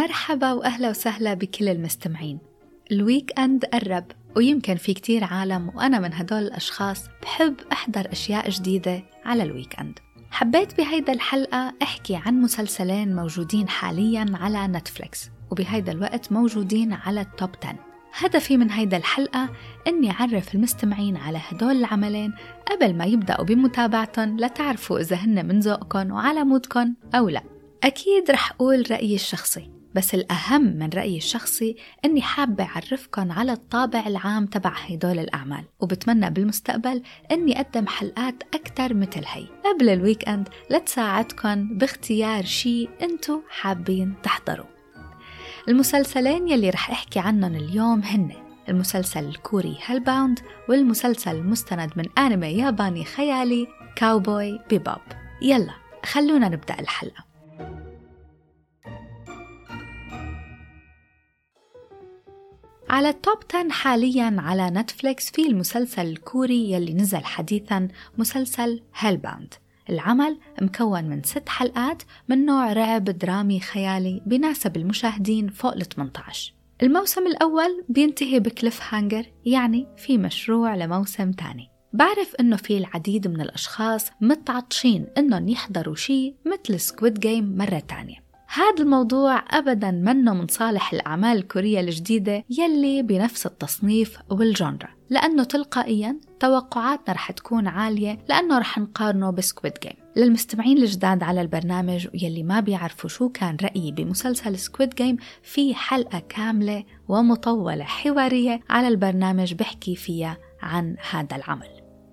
مرحبا وأهلا وسهلا بكل المستمعين. ال weekend قرب ويمكن في كتير عالم وأنا من هدول الأشخاص بحب أحضر أشياء جديدة على ال weekend. حبيت بهيدا الحلقة أحكي عن مسلسلين موجودين حاليا على Netflix وبهيدا الوقت موجودين على ال top 10 هدفي من هيدا الحلقة أني أعرف المستمعين على هدول العملين قبل ما يبدأوا بمتابعتهم لتعرفوا إذا هن من ذوقكم وعلى مودكم أو لا. أكيد رح أقول رأيي الشخصي. بس الأهم من رأيي الشخصي أني حابة أعرفكم على الطابع العام تبع هدول الأعمال وبتمنى بالمستقبل أني أقدم حلقات أكثر مثل هي. قبل ال weekend لتساعدكم باختيار شيء أنتو حابين تحضروا. المسلسلين يلي رح أحكي عنهم اليوم هن المسلسل الكوري Hellbound والمسلسل المستند من أنمي ياباني خيالي Cowboy Bebop يلا خلونا نبدأ الحلقة. على ال top 10 حاليا على نتفليكس في المسلسل الكوري يلي نزل حديثا مسلسل Hellbound العمل مكون من ست حلقات من نوع رعب درامي خيالي بناسب المشاهدين فوق ال 18 الموسم الأول بينتهي ب cliffhanger يعني في مشروع لموسم تاني. بعرف إنه في العديد من الأشخاص متعطشين إنهم يحضروا شيء مثل Squid Game مرة تانية. هذا الموضوع أبدا منه من صالح الأعمال الكورية الجديدة يلي بنفس التصنيف وال genre لأنه تلقائيا توقعاتنا رح تكون عالية لأنه رح نقارنه ب Squid Game. للمستمعين الجداد على البرنامج ويلي ما بيعرفوا شو كان رأيي بمسلسل Squid Game في حلقة كاملة ومطولة حوارية على البرنامج بحكي فيها عن هذا العمل.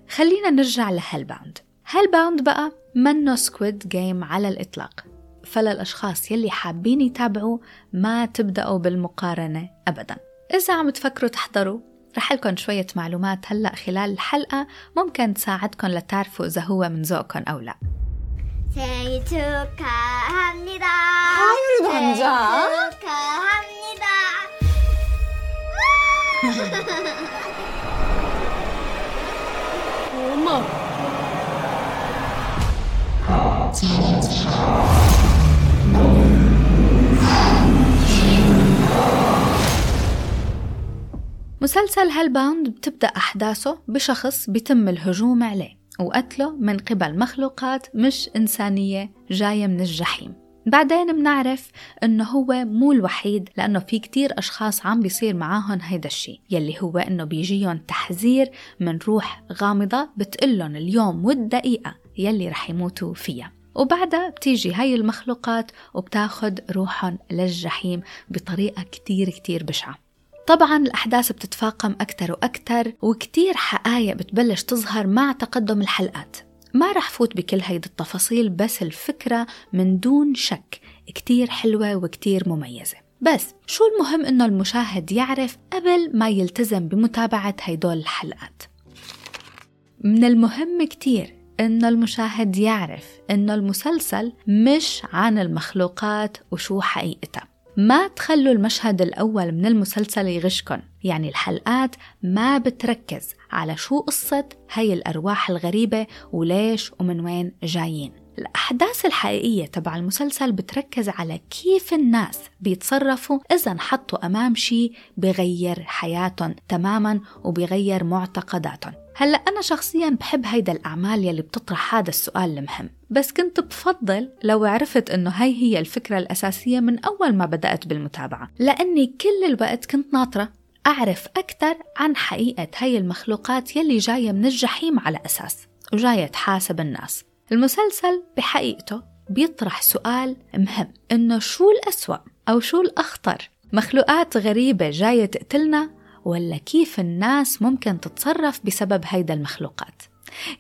خلينا نرجع ل Hellbound Hellbound بقى منه Squid Game على الإطلاق. فللأشخاص يلي حابين يتابعوا ما تبدأوا بالمقارنة أبدا إذا عم تفكروا تحضروا رح لكم شوية معلومات هلأ خلال الحلقة ممكن تساعدكم لتعرفوا إذا هو من ذوقكم أو لا 생일 축하합니다. 하율이도 앉아. 생일 축하합니다. 엄마. مسلسل هالباوند بتبدأ أحداثه بشخص بيتم الهجوم عليه وقتله من قبل مخلوقات مش إنسانية جاية من الجحيم. بعدين بنعرف إنه هو مو الوحيد لأنه في كتير أشخاص عم بيصير معاهم هيدا الشيء يلي هو إنه بيجيهم تحذير من روح غامضة بتقلن اليوم والدقيقة يلي رح يموتوا فيها. وبعدها بتيجي هاي المخلوقات وبتاخد روحهم للجحيم بطريقة كتير كتير بشعة. طبعا الأحداث بتتفاقم أكتر وأكتر وكتير حقايق بتبلش تظهر مع تقدم الحلقات. ما رح فوت بكل هيدي التفاصيل بس الفكرة من دون شك كتير حلوة وكتير مميزة. بس شو المهم إنه المشاهد يعرف قبل ما يلتزم بمتابعة هيدول الحلقات؟ من المهم كتير إنه المشاهد يعرف إنه المسلسل مش عن المخلوقات وشو حقيقتها. ما تخلوا المشهد الأول من المسلسل يغشكن. يعني الحلقات ما بتركز على شو قصة هاي الأرواح الغريبة وليش ومن وين جايين. الأحداث الحقيقية تبع المسلسل بتركز على كيف الناس بيتصرفوا إذا انحطوا أمام شيء بغير حياتهم تماما وبغير معتقداتهم هلا أنا شخصيا بحب هيدا الأعمال يلي بتطرح هذا السؤال المهم بس كنت بفضل لو عرفت إنه هاي هي الفكرة الأساسية من أول ما بدأت بالمتابعة لأني كل الوقت كنت ناطرة أعرف أكثر عن حقيقة هاي المخلوقات يلي جاية من الجحيم على أساس وجاية تحاسب الناس. المسلسل بحقيقته بيطرح سؤال مهم إنه شو الأسوأ أو شو الأخطر؟ مخلوقات غريبة جاية تقتلنا ولا كيف الناس ممكن تتصرف بسبب هيدا المخلوقات.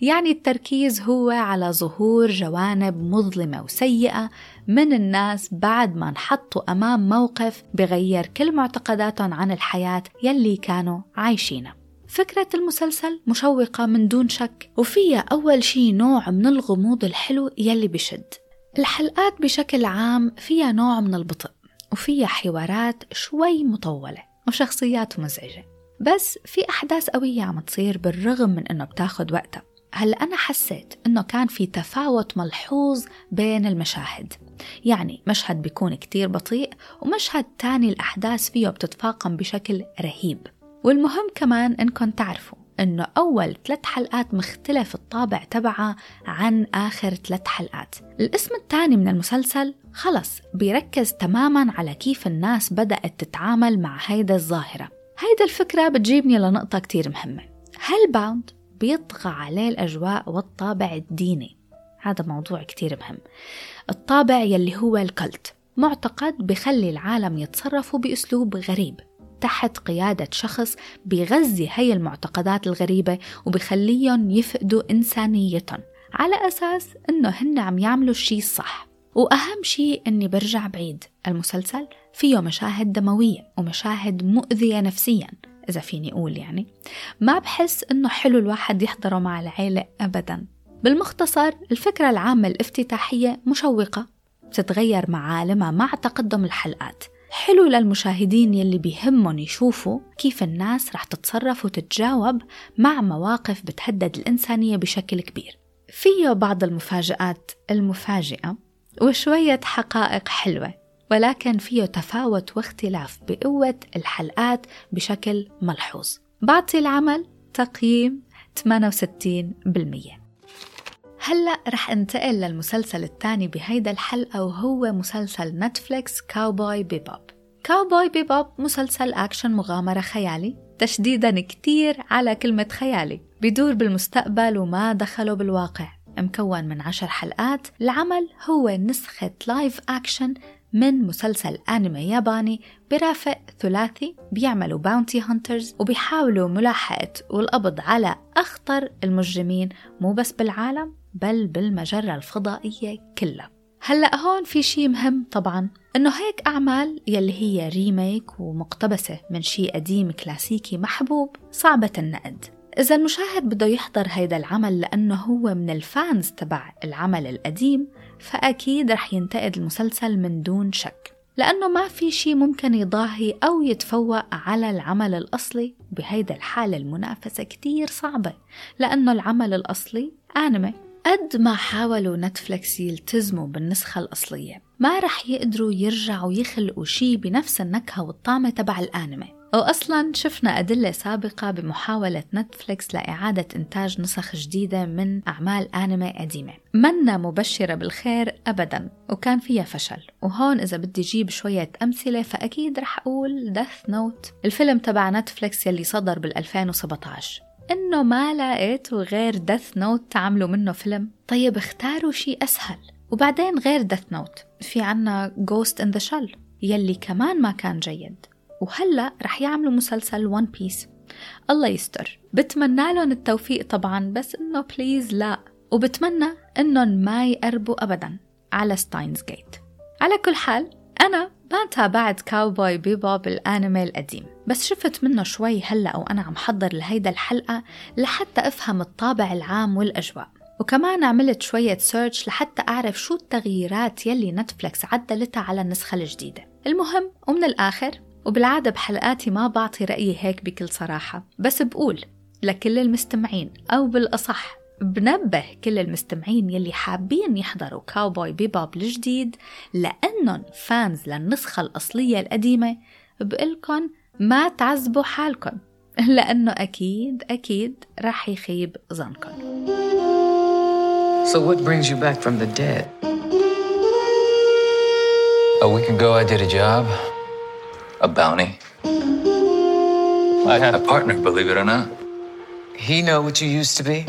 يعني التركيز هو على ظهور جوانب مظلمة وسيئة من الناس بعد ما انحطوا أمام موقف بغير كل معتقداتهم عن الحياة يلي كانوا عايشينها فكرة المسلسل مشوقة من دون شك وفيها أول شي نوع من الغموض الحلو يلي بشد. الحلقات بشكل عام فيها نوع من البطء وفيها حوارات شوي مطولة. وشخصيات مزعجة. بس في أحداث قوية عم تصير بالرغم من إنه بتاخد وقتها. هلأ أنا حسيت إنه كان في تفاوت ملحوظ بين المشاهد. يعني مشهد بيكون كتير بطيء ومشهد تاني الأحداث فيه بتتفاقم بشكل رهيب. والمهم كمان إنكم تعرفوا إنه أول ثلاث حلقات مختلف الطابع تبعها عن آخر ثلاث حلقات. الاسم الثاني من المسلسل خلص بيركز تماما على كيف الناس بدأت تتعامل مع هيدا الظاهرة. هيدا الفكرة بتجيبني لنقطة كتير مهمة. هل باوند بيطغى عليه الأجواء والطابع الديني. هذا موضوع كتير مهم. الطابع يلي هو الكلت. معتقد بخلي العالم يتصرفوا بأسلوب غريب. تحت قيادة شخص بيغذي هي المعتقدات الغريبة وبخليهم يفقدوا إنسانيتهم على أساس إنه هن عم يعملوا الشي الصح وأهم شيء إني برجع بعيد المسلسل فيه مشاهد دموية ومشاهد مؤذية نفسيا إذا فيني أقول يعني. ما بحس إنه حلو الواحد يحضره مع العيلة أبدا. بالمختصر الفكرة العامة الافتتاحية مشوقة بتتغير معالمها مع تقدم الحلقات. حلو للمشاهدين يلي بيهمهم يشوفوا كيف الناس رح تتصرف وتتجاوب مع مواقف بتهدد الإنسانية بشكل كبير. فيه بعض المفاجآت المفاجئة وشوية حقائق حلوة ولكن فيه تفاوت واختلاف بقوة الحلقات بشكل ملحوظ. بعطي العمل تقييم 68% هلأ رح انتقل للمسلسل الثاني بهيدا الحلقة وهو مسلسل نتفليكس Cowboy Bebop Cowboy Bebop مسلسل أكشن مغامرة خيالي تشديدا كتير على كلمة خيالي. بدور بالمستقبل وما دخله بالواقع. مكون من عشر حلقات العمل هو نسخة live action من مسلسل أنمي ياباني برافق ثلاثي بيعملوا bounty hunters وبيحاولوا ملاحقة والقبض على أخطر المجرمين مو بس بالعالم بل بالمجرة الفضائية كلها. هلأ هون في شي مهم طبعا إنه هيك أعمال يلي هي ريميك ومقتبسة من شي قديم كلاسيكي محبوب صعبة النقد. إذا المشاهد بده يحضر هيدا العمل لأنه هو من الفانز تبع العمل القديم فأكيد رح ينتقد المسلسل من دون شك. لأنه ما في شي ممكن يضاهي أو يتفوق على العمل الأصلي بهيدا الحالة المنافسة كتير صعبة لأنه العمل الأصلي آنمي قد ما حاولوا نتفلكس يلتزموا بالنسخة الأصلية ما رح يقدروا يرجعوا يخلقوا شي بنفس النكهة والطعمة تبع الآنمي. وأصلا شفنا أدلة سابقة بمحاولة نتفليكس لإعادة إنتاج نسخ جديدة من أعمال آنمي قديمة. منا مبشرة بالخير أبدا وكان فيها فشل. وهون إذا بدي جيب شوية أمثلة فأكيد رح أقول Death Note الفيلم تبع نتفليكس يلي صدر بال 2017 إنه ما لقيتوا غير Death Note تعملوا منه فيلم. طيب اختاروا شيء أسهل. وبعدين غير Death Note في عنا Ghost in the Shell يلي كمان ما كان جيد. وهلأ رح يعملوا مسلسل One Piece الله يستر. بتمنى لهم التوفيق طبعا بس إنه please لا. وبتمنى إنهم ما يقربوا ابدا على Steins Gate على كل حال أنا ما تابعت Cowboy Bebop الأنمي القديم بس شفت منه شوي هلأ وأنا عم حضر لهيدا الحلقة لحتى أفهم الطابع العام والأجواء. وكمان عملت شوية search لحتى أعرف شو التغييرات يلي نتفلكس عدلتها على النسخة الجديدة. المهم ومن الآخر وبالعادة بحلقاتي ما بعطي رأيي هيك بكل صراحة بس بقول لكل المستمعين أو بالأصح بنبه كل المستمعين يلي حابين يحضروا Cowboy Bebop الجديد لأنهم fans للنسخة الأصلية القديمة بقلكن ما تعذبوا حالكن لأنه أكيد أكيد رح يخيب ظنكن So what brings you back from the dead? A week ago I did a job. A bounty. I had a partner, believe it or not. He know what you used to be?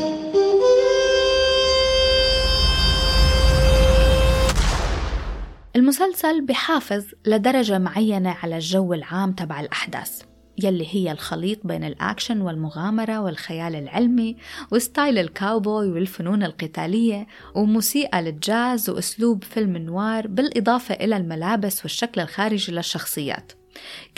المسلسل بحافظ لدرجة معينة على الجو العام تبع الأحداث يلي هي الخليط بين الأكشن والمغامرة والخيال العلمي و style الكاوبوي والفنون القتالية وموسيقى الجاز وأسلوب film noir بالإضافة إلى الملابس والشكل الخارجي للشخصيات.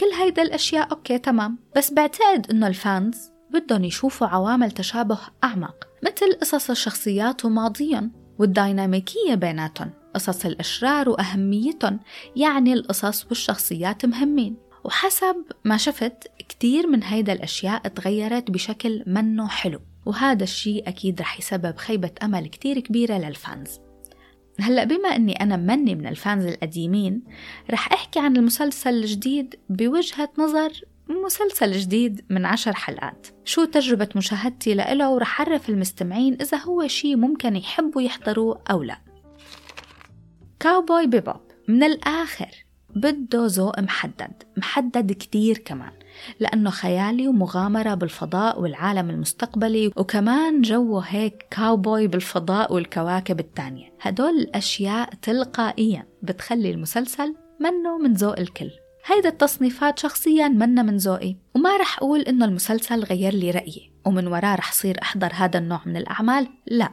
كل هيدا الأشياء okay تمام. بس بعتقد إنه ال fans بدهم يشوفوا عوامل تشابه أعمق مثل قصص الشخصيات وماضيهم والديناميكية بيناتهم. قصص الأشرار وأهميتهم يعني القصص والشخصيات مهمين. وحسب ما شفت كتير من هيدا الأشياء تغيرت بشكل منه حلو. وهذا الشيء أكيد رح يسبب خيبة أمل كتير كبيرة للفانز. هلأ بما أني أنا مني من الفانز القديمين رح أحكي عن المسلسل الجديد بوجهة نظر مسلسل جديد من عشر حلقات. شو تجربة مشاهدتي لإله ورح أعرف المستمعين إذا هو شي ممكن يحبوا يحضروه أو لا. كاوبوي بيبوب من الآخر بده ذوق محدد محدد كتير كمان لأنه خيالي ومغامرة بالفضاء والعالم المستقبلي وكمان جوه هيك كاوبوي بالفضاء والكواكب التانية. هدول الأشياء تلقائيا بتخلي المسلسل منه من ذوق الكل. هيدا التصنيفات شخصيا منا من ذوقي وما رح أقول إنه المسلسل غير لي رأيي ومن وراه رح صير أحضر هذا النوع من الأعمال لا.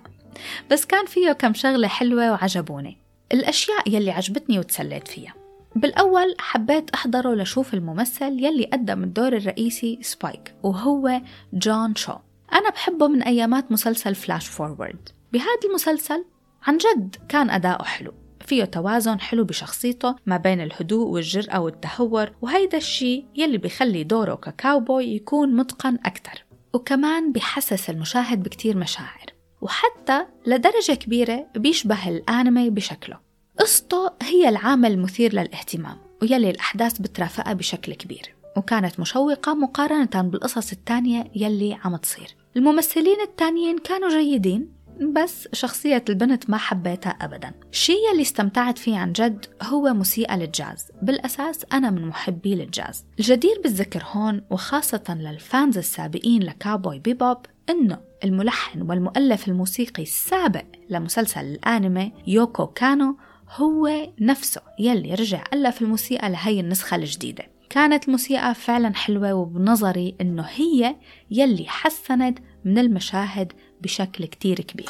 بس كان فيه كم شغلة حلوة وعجبوني. الأشياء يلي عجبتني وتسليت فيها. بالأول حبيت أحضره لشوف الممثل يلي قدم الدور الرئيسي Spike وهو جون شو. أنا بحبه من أيامات مسلسل FlashForward بهذا المسلسل عن جد كان أداؤه حلو. فيه توازن حلو بشخصيته ما بين الهدوء والجرأة والتهور وهيدا الشي يلي بيخلي دوره ككاوبوي يكون متقن أكتر. وكمان بحسس المشاهد بكتير مشاعر. وحتى لدرجة كبيرة بيشبه الأنمي بشكله. قصته هي العامل المثير للاهتمام ويلي الأحداث بترافقها بشكل كبير وكانت مشوقة مقارنة بالقصص التانية يلي عم تصير. الممثلين التانيين كانوا جيدين بس شخصية البنت ما حبيتها أبدا. الشيء اللي استمتعت فيه عن جد هو موسيقى للجاز بالأساس أنا من محبي للجاز الجدير بالذكر هون وخاصة لل fans السابقين ل Cowboy Bebop إنه الملحن والمؤلف الموسيقي السابق لمسلسل الأنمي يوكو كانو هو نفسه يلي رجع ألف الموسيقى لهي النسخة الجديدة. كانت الموسيقى فعلا حلوة وبنظري إنه هي يلي حسنت من المشاهد بشكل كتير كبير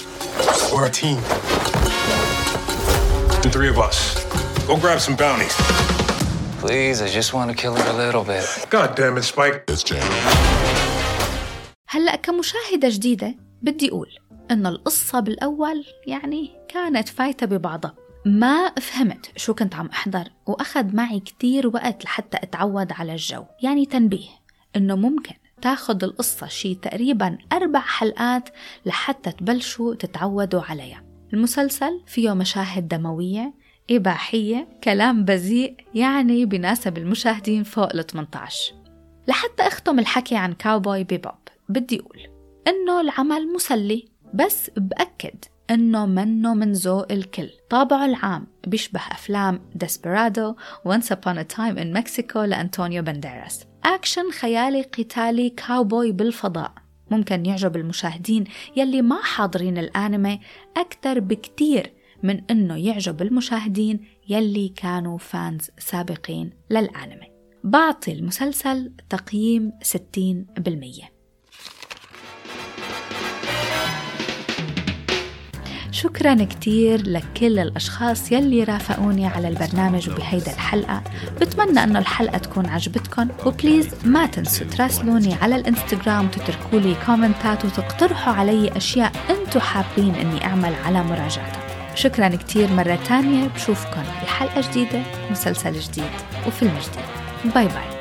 We're a team. The three of us. Go grab some bounties. Please, I just want to kill her a little bit. God damn it, Spike. It's Jam. هلأ كمشاهدة جديدة بدي أقول إنه القصة بالأول يعني كانت فايتة ببعضها ما فهمت شو كنت عم أحضر وأخذ معي كتير وقت لحتى أتعود على الجو يعني تنبيه إنه ممكن تاخد القصة شي تقريبا أربع حلقات لحتى تبلشوا تتعودوا عليها. المسلسل فيه مشاهد دموية إباحية كلام بذيء يعني بناسب المشاهدين فوق ال 18 لحتى أختم الحكي عن Cowboy Bebop بدي أقول إنه العمل مسلي بس بأكد إنه منه من ذوق الكل. طابعه العام بيشبه أفلام Desperado Once Upon a Time in Mexico لأنطونيو بانديراس أكشن خيالي قتالي كاوبوي بالفضاء. ممكن يعجب المشاهدين يلي ما حاضرين الأنمي أكثر بكتير من إنه يعجب المشاهدين يلي كانوا fans سابقين للأنمي. بعطي المسلسل تقييم 60% شكرا كتير لكل الأشخاص يلي رافقوني على البرنامج وبهيدا الحلقة. بتمنى أنه الحلقة تكون عجبتكم و please ما تنسوا تراسلوني على الإنستغرام وتتركوا لي كومنتات وتقترحوا علي أشياء أنتوا حابين أني أعمل على مراجعتها شكرا كتير مرة تانية بشوفكن بحلقة جديدة مسلسل جديد وفيلم جديد. باي باي.